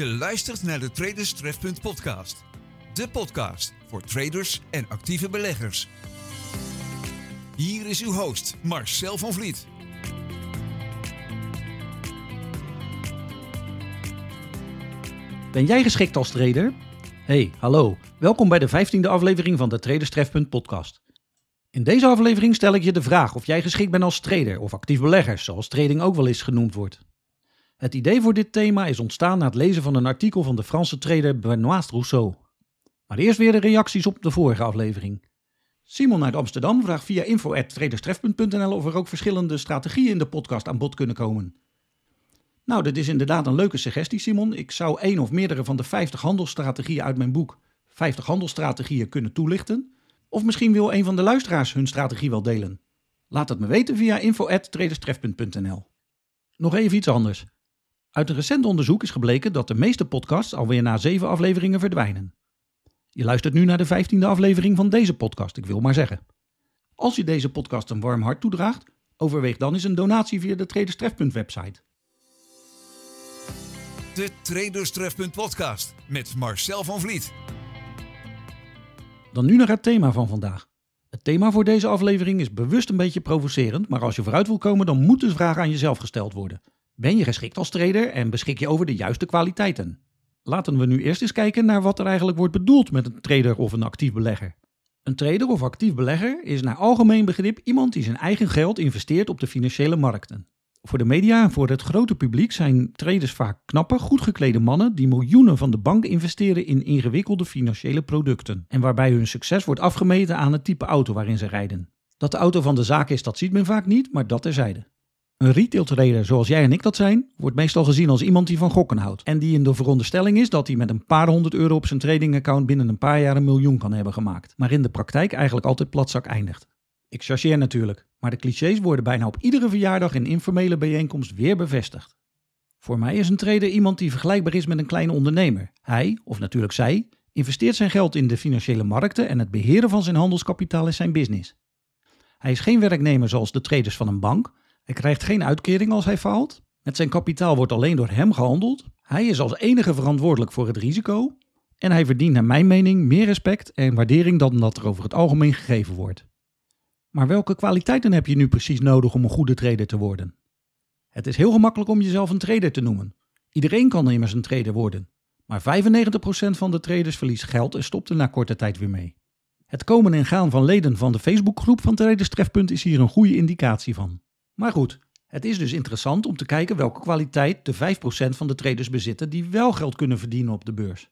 Je luistert naar de Traders Trefpunt podcast. De podcast voor traders en actieve beleggers. Hier is uw host Marcel van Vliet. Ben jij geschikt als trader? Hey, hallo. Welkom bij de 15e aflevering van de Traders Trefpunt podcast. In deze aflevering stel ik je de vraag of jij geschikt bent als trader of actief belegger, zoals trading ook wel eens genoemd wordt. Het idee voor dit thema is ontstaan na het lezen van een artikel van de Franse trader Benoît Rousseau. Maar eerst weer de reacties op de vorige aflevering. Simon uit Amsterdam vraagt via info.traderstref.nl of er ook verschillende strategieën in de podcast aan bod kunnen komen. Nou, dat is inderdaad een leuke suggestie, Simon. Ik zou één of meerdere van de 50 handelsstrategieën uit mijn boek 50 handelsstrategieën kunnen toelichten. Of misschien wil een van de luisteraars hun strategie wel delen. Laat het me weten via info.traderstref.nl. Nog even iets anders. Uit een recent onderzoek is gebleken dat de meeste podcasts alweer na zeven afleveringen verdwijnen. Je luistert nu naar de vijftiende aflevering van deze podcast, ik wil maar zeggen. Als je deze podcast een warm hart toedraagt, overweeg dan eens een donatie via de Traderstref.website. website. De Traders Trefpunt podcast met Marcel van Vliet. Dan nu naar het thema van vandaag. Het thema voor deze aflevering is bewust een beetje provocerend, maar als je vooruit wil komen, dan moet de vraag aan jezelf gesteld worden. Ben je geschikt als trader en beschik je over de juiste kwaliteiten? Laten we nu eerst eens kijken naar wat er eigenlijk wordt bedoeld met een trader of een actief belegger. Een trader of actief belegger is naar algemeen begrip iemand die zijn eigen geld investeert op de financiële markten. Voor de media en voor het grote publiek zijn traders vaak knappe, goed geklede mannen die miljoenen van de bank investeren in ingewikkelde financiële producten en waarbij hun succes wordt afgemeten aan het type auto waarin ze rijden. Dat de auto van de zaak is, dat ziet men vaak niet, maar dat terzijde. Een retail trader zoals jij en ik dat zijn, wordt meestal gezien als iemand die van gokken houdt. En die in de veronderstelling is dat hij met een paar honderd euro op zijn tradingaccount binnen een paar jaar een miljoen kan hebben gemaakt. Maar in de praktijk eigenlijk altijd platzak eindigt. Ik chargeer natuurlijk, maar de clichés worden bijna op iedere verjaardag en informele bijeenkomst weer bevestigd. Voor mij is een trader iemand die vergelijkbaar is met een kleine ondernemer. Hij, of natuurlijk zij, investeert zijn geld in de financiële markten en het beheren van zijn handelskapitaal is zijn business. Hij is geen werknemer zoals de traders van een bank, hij krijgt geen uitkering als hij faalt. Met zijn kapitaal wordt alleen door hem gehandeld. Hij is als enige verantwoordelijk voor het risico. En hij verdient naar mijn mening meer respect en waardering dan dat er over het algemeen gegeven wordt. Maar welke kwaliteiten heb je nu precies nodig om een goede trader te worden? Het is heel gemakkelijk om jezelf een trader te noemen. Iedereen kan immers een trader worden. Maar 95% van de traders verliest geld en stopt er na korte tijd weer mee. Het komen en gaan van leden van de Facebookgroep van Traders Trefpunt is hier een goede indicatie van. Maar goed, het is dus interessant om te kijken welke kwaliteit de 5% van de traders bezitten die wel geld kunnen verdienen op de beurs.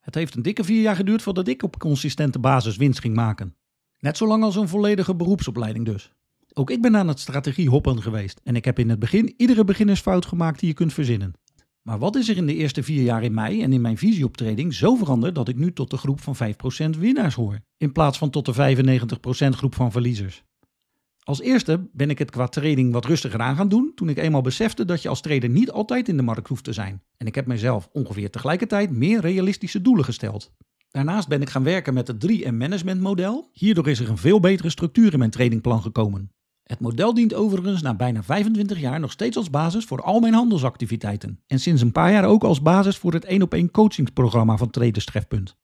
Het heeft een dikke vier jaar geduurd voordat ik op consistente basis winst ging maken. Net zo lang als een volledige beroepsopleiding dus. Ook ik ben aan het strategie hoppen geweest en ik heb in het begin iedere beginnersfout gemaakt die je kunt verzinnen. Maar wat is er in de eerste vier jaar in mij en in mijn visie op trading zo veranderd dat ik nu tot de groep van 5% winnaars hoor, in plaats van tot de 95% groep van verliezers? Als eerste ben ik het qua trading wat rustiger aan gaan doen toen ik eenmaal besefte dat je als trader niet altijd in de markt hoeft te zijn. En ik heb mezelf ongeveer tegelijkertijd meer realistische doelen gesteld. Daarnaast ben ik gaan werken met het 3M management model. Hierdoor is er een veel betere structuur in mijn tradingplan gekomen. Het model dient overigens na bijna 25 jaar nog steeds als basis voor al mijn handelsactiviteiten. En sinds een paar jaar ook als basis voor het 1 op 1 coachingsprogramma van Traders Trefpunt.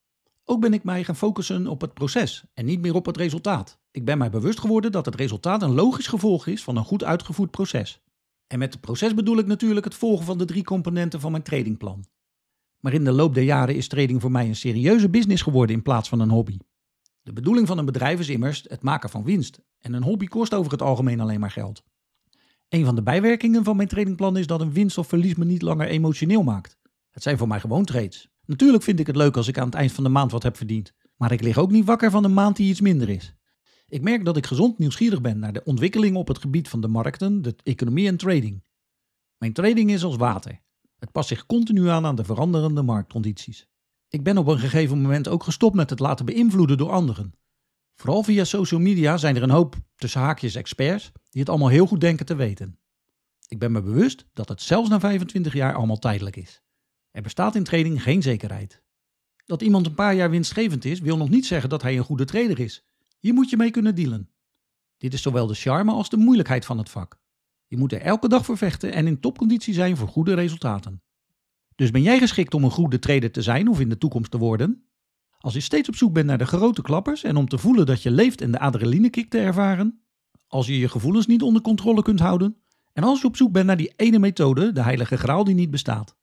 Ook ben ik mij gaan focussen op het proces en niet meer op het resultaat. Ik ben mij bewust geworden dat het resultaat een logisch gevolg is van een goed uitgevoerd proces. En met het proces bedoel ik natuurlijk het volgen van de drie componenten van mijn tradingplan. Maar in de loop der jaren is trading voor mij een serieuze business geworden in plaats van een hobby. De bedoeling van een bedrijf is immers het maken van winst. En een hobby kost over het algemeen alleen maar geld. Een van de bijwerkingen van mijn tradingplan is dat een winst of verlies me niet langer emotioneel maakt. Het zijn voor mij gewoon trades. Natuurlijk vind ik het leuk als ik aan het eind van de maand wat heb verdiend. Maar ik lig ook niet wakker van een maand die iets minder is. Ik merk dat ik gezond nieuwsgierig ben naar de ontwikkelingen op het gebied van de markten, de economie en trading. Mijn trading is als water. Het past zich continu aan aan de veranderende marktcondities. Ik ben op een gegeven moment ook gestopt met het laten beïnvloeden door anderen. Vooral via social media zijn er een hoop tussen haakjes experts die het allemaal heel goed denken te weten. Ik ben me bewust dat het zelfs na 25 jaar allemaal tijdelijk is. Er bestaat in trading geen zekerheid. Dat iemand een paar jaar winstgevend is, wil nog niet zeggen dat hij een goede trader is. Hier moet je mee kunnen dealen. Dit is zowel de charme als de moeilijkheid van het vak. Je moet er elke dag voor vechten en in topconditie zijn voor goede resultaten. Dus ben jij geschikt om een goede trader te zijn of in de toekomst te worden? Als je steeds op zoek bent naar de grote klappers en om te voelen dat je leeft en de adrenalinekick te ervaren? Als je je gevoelens niet onder controle kunt houden? En als je op zoek bent naar die ene methode, de heilige graal die niet bestaat?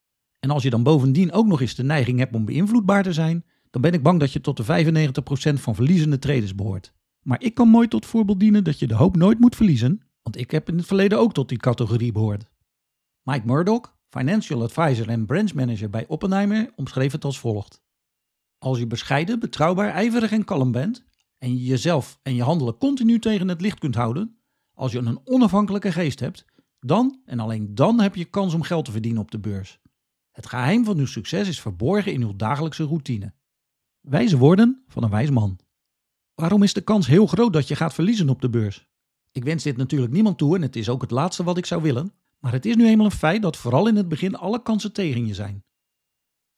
En als je dan bovendien ook nog eens de neiging hebt om beïnvloedbaar te zijn, dan ben ik bang dat je tot de 95% van verliezende traders behoort. Maar ik kan mooi tot voorbeeld dienen dat je de hoop nooit moet verliezen, want ik heb in het verleden ook tot die categorie behoord. Mike Murdoch, financial advisor en branch manager bij Oppenheimer, omschreef het als volgt. Als je bescheiden, betrouwbaar, ijverig en kalm bent en je jezelf en je handelen continu tegen het licht kunt houden, als je een onafhankelijke geest hebt, dan en alleen dan heb je kans om geld te verdienen op de beurs. Het geheim van uw succes is verborgen in uw dagelijkse routine. Wijze woorden van een wijs man. Waarom is de kans heel groot dat je gaat verliezen op de beurs? Ik wens dit natuurlijk niemand toe en het is ook het laatste wat ik zou willen, maar het is nu eenmaal een feit dat vooral in het begin alle kansen tegen je zijn.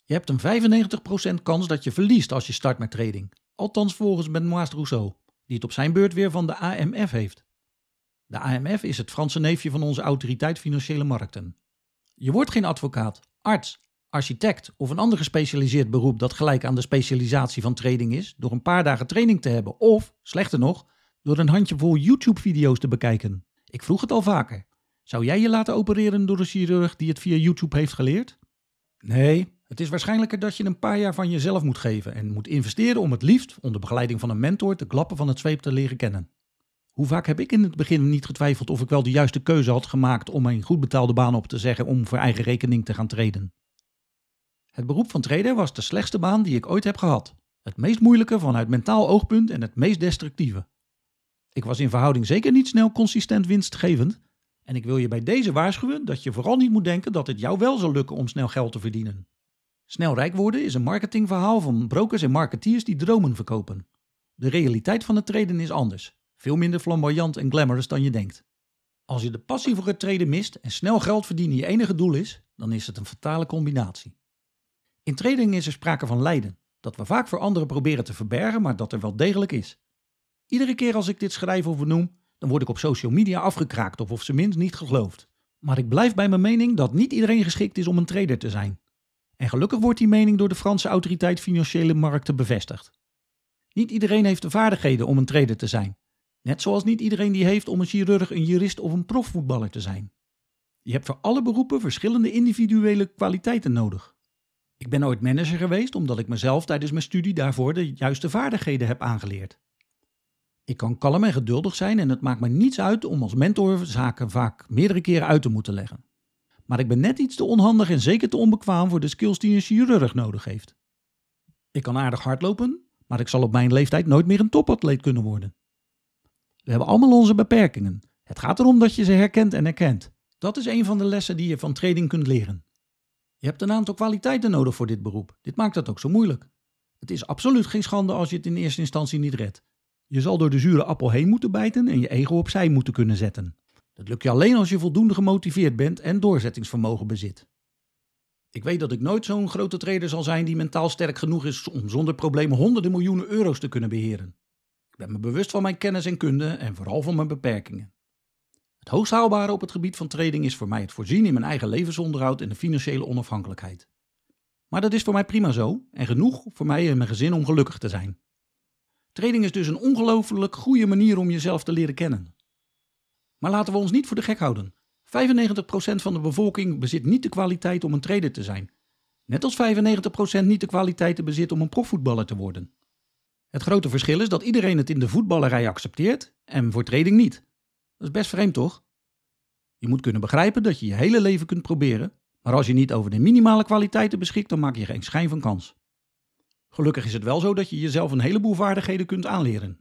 Je hebt een 95% kans dat je verliest als je start met trading. Althans volgens Benoît Rousseau, die het op zijn beurt weer van de AMF heeft. De AMF is het Franse neefje van onze autoriteit financiële markten. Je wordt geen advocaat, arts, architect of een ander gespecialiseerd beroep dat gelijk aan de specialisatie van trading is, door een paar dagen training te hebben of, slechter nog, door een handjevol YouTube-video's te bekijken. Ik vroeg het al vaker. Zou jij je laten opereren door een chirurg die het via YouTube heeft geleerd? Nee, het is waarschijnlijker dat je een paar jaar van jezelf moet geven en moet investeren om het liefst, onder begeleiding van een mentor, de klappen van het zweep te leren kennen. Hoe vaak heb ik in het begin niet getwijfeld of ik wel de juiste keuze had gemaakt om een goed betaalde baan op te zeggen om voor eigen rekening te gaan treden? Het beroep van trader was de slechtste baan die ik ooit heb gehad. Het meest moeilijke vanuit mentaal oogpunt en het meest destructieve. Ik was in verhouding zeker niet snel consistent winstgevend. En ik wil je bij deze waarschuwen dat je vooral niet moet denken dat het jou wel zal lukken om snel geld te verdienen. Snel rijk worden is een marketingverhaal van brokers en marketeers die dromen verkopen. De realiteit van het traden is anders. Veel minder flamboyant en glamorous dan je denkt. Als je de passie voor het traden mist en snel geld verdienen je enige doel is, dan is het een fatale combinatie. In trading is er sprake van lijden, dat we vaak voor anderen proberen te verbergen, maar dat er wel degelijk is. Iedere keer als ik dit schrijf of noem, dan word ik op social media afgekraakt of of ze minst niet geloofd. Maar ik blijf bij mijn mening dat niet iedereen geschikt is om een trader te zijn. En gelukkig wordt die mening door de Franse autoriteit financiële markten bevestigd. Niet iedereen heeft de vaardigheden om een trader te zijn. Net zoals niet iedereen die heeft om een chirurg, een jurist of een profvoetballer te zijn. Je hebt voor alle beroepen verschillende individuele kwaliteiten nodig. Ik ben ooit manager geweest omdat ik mezelf tijdens mijn studie daarvoor de juiste vaardigheden heb aangeleerd. Ik kan kalm en geduldig zijn en het maakt me niets uit om als mentor zaken vaak meerdere keren uit te moeten leggen. Maar ik ben net iets te onhandig en zeker te onbekwaam voor de skills die een chirurg nodig heeft. Ik kan aardig hardlopen, maar ik zal op mijn leeftijd nooit meer een topatleet kunnen worden. We hebben allemaal onze beperkingen. Het gaat erom dat je ze herkent en erkent. Dat is een van de lessen die je van trading kunt leren. Je hebt een aantal kwaliteiten nodig voor dit beroep. Dit maakt het ook zo moeilijk. Het is absoluut geen schande als je het in eerste instantie niet redt. Je zal door de zure appel heen moeten bijten en je ego opzij moeten kunnen zetten. Dat lukt je alleen als je voldoende gemotiveerd bent en doorzettingsvermogen bezit. Ik weet dat ik nooit zo'n grote trader zal zijn die mentaal sterk genoeg is om zonder problemen honderden miljoenen euro's te kunnen beheren. Ik ben me bewust van mijn kennis en kunde en vooral van mijn beperkingen. Het hoogst haalbare op het gebied van trading is voor mij het voorzien in mijn eigen levensonderhoud en de financiële onafhankelijkheid. Maar dat is voor mij prima zo en genoeg voor mij en mijn gezin om gelukkig te zijn. Trading is dus een ongelooflijk goede manier om jezelf te leren kennen. Maar laten we ons niet voor de gek houden. 95% van de bevolking bezit niet de kwaliteit om een trader te zijn. Net als 95% niet de kwaliteiten bezit om een profvoetballer te worden. Het grote verschil is dat iedereen het in de voetballerij accepteert en voor trading niet. Dat is best vreemd, toch? Je moet kunnen begrijpen dat je je hele leven kunt proberen, maar als je niet over de minimale kwaliteiten beschikt, dan maak je geen schijn van kans. Gelukkig is het wel zo dat je jezelf een heleboel vaardigheden kunt aanleren.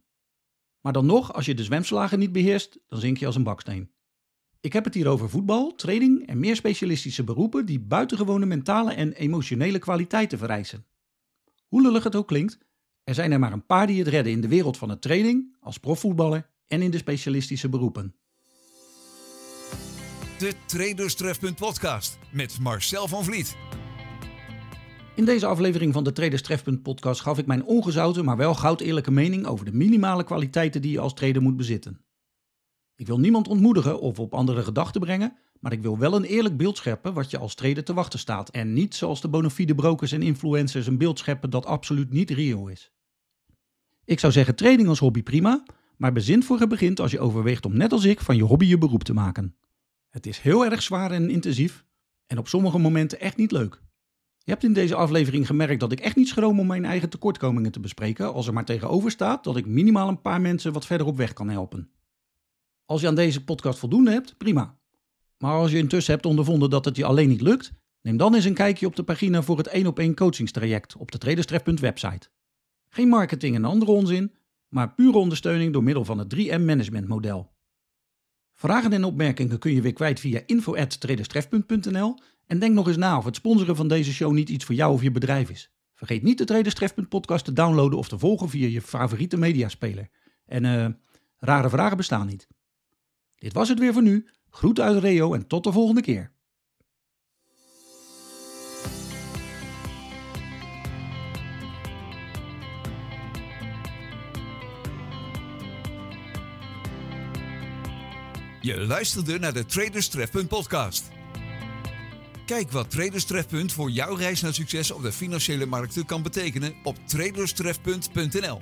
Maar dan nog, als je de zwemslagen niet beheerst, dan zink je als een baksteen. Ik heb het hier over voetbal, training en meer specialistische beroepen die buitengewone mentale en emotionele kwaliteiten vereisen. Hoe lullig het ook klinkt, er zijn er maar een paar die het redden in de wereld van het training, als profvoetballer en in de specialistische beroepen. De Traderstrefpunt podcast met Marcel van Vliet. In deze aflevering van de Traders Trefpunt podcast gaf ik mijn ongezouten, maar wel goud eerlijke mening over de minimale kwaliteiten die je als trader moet bezitten. Ik wil niemand ontmoedigen of op andere gedachten brengen, Maar ik wil wel een eerlijk beeld scheppen wat je als trader te wachten staat. En niet zoals de bonafide brokers en influencers een beeld scheppen dat absoluut niet reëel is. Ik zou zeggen trading als hobby prima, maar bezin voor het begint als je overweegt om net als ik van je hobby je beroep te maken. Het is heel erg zwaar en intensief en op sommige momenten echt niet leuk. Je hebt in deze aflevering gemerkt dat ik echt niet schroom om mijn eigen tekortkomingen te bespreken, als er maar tegenover staat dat ik minimaal een paar mensen wat verder op weg kan helpen. Als je aan deze podcast voldoende hebt, prima. Maar als je intussen hebt ondervonden dat het je alleen niet lukt, neem dan eens een kijkje op de pagina voor het 1 op 1 coachingstraject op de traderstref.website. Geen marketing en andere onzin, maar pure ondersteuning door middel van het 3M management model. Vragen en opmerkingen kun je weer kwijt via info@traderstref.nl en denk nog eens na of het sponsoren van deze show niet iets voor jou of je bedrijf is. Vergeet niet de Traderstref.podcast podcast te downloaden of te volgen via je favoriete mediaspeler. En uh, rare vragen bestaan niet. Dit was het weer voor nu. Groet uit Reo en tot de volgende keer. Je luisterde naar de Traders Trefpunt podcast. Kijk wat Traders Trefpunt voor jouw reis naar succes op de financiële markten kan betekenen op traderstrefpunt.nl.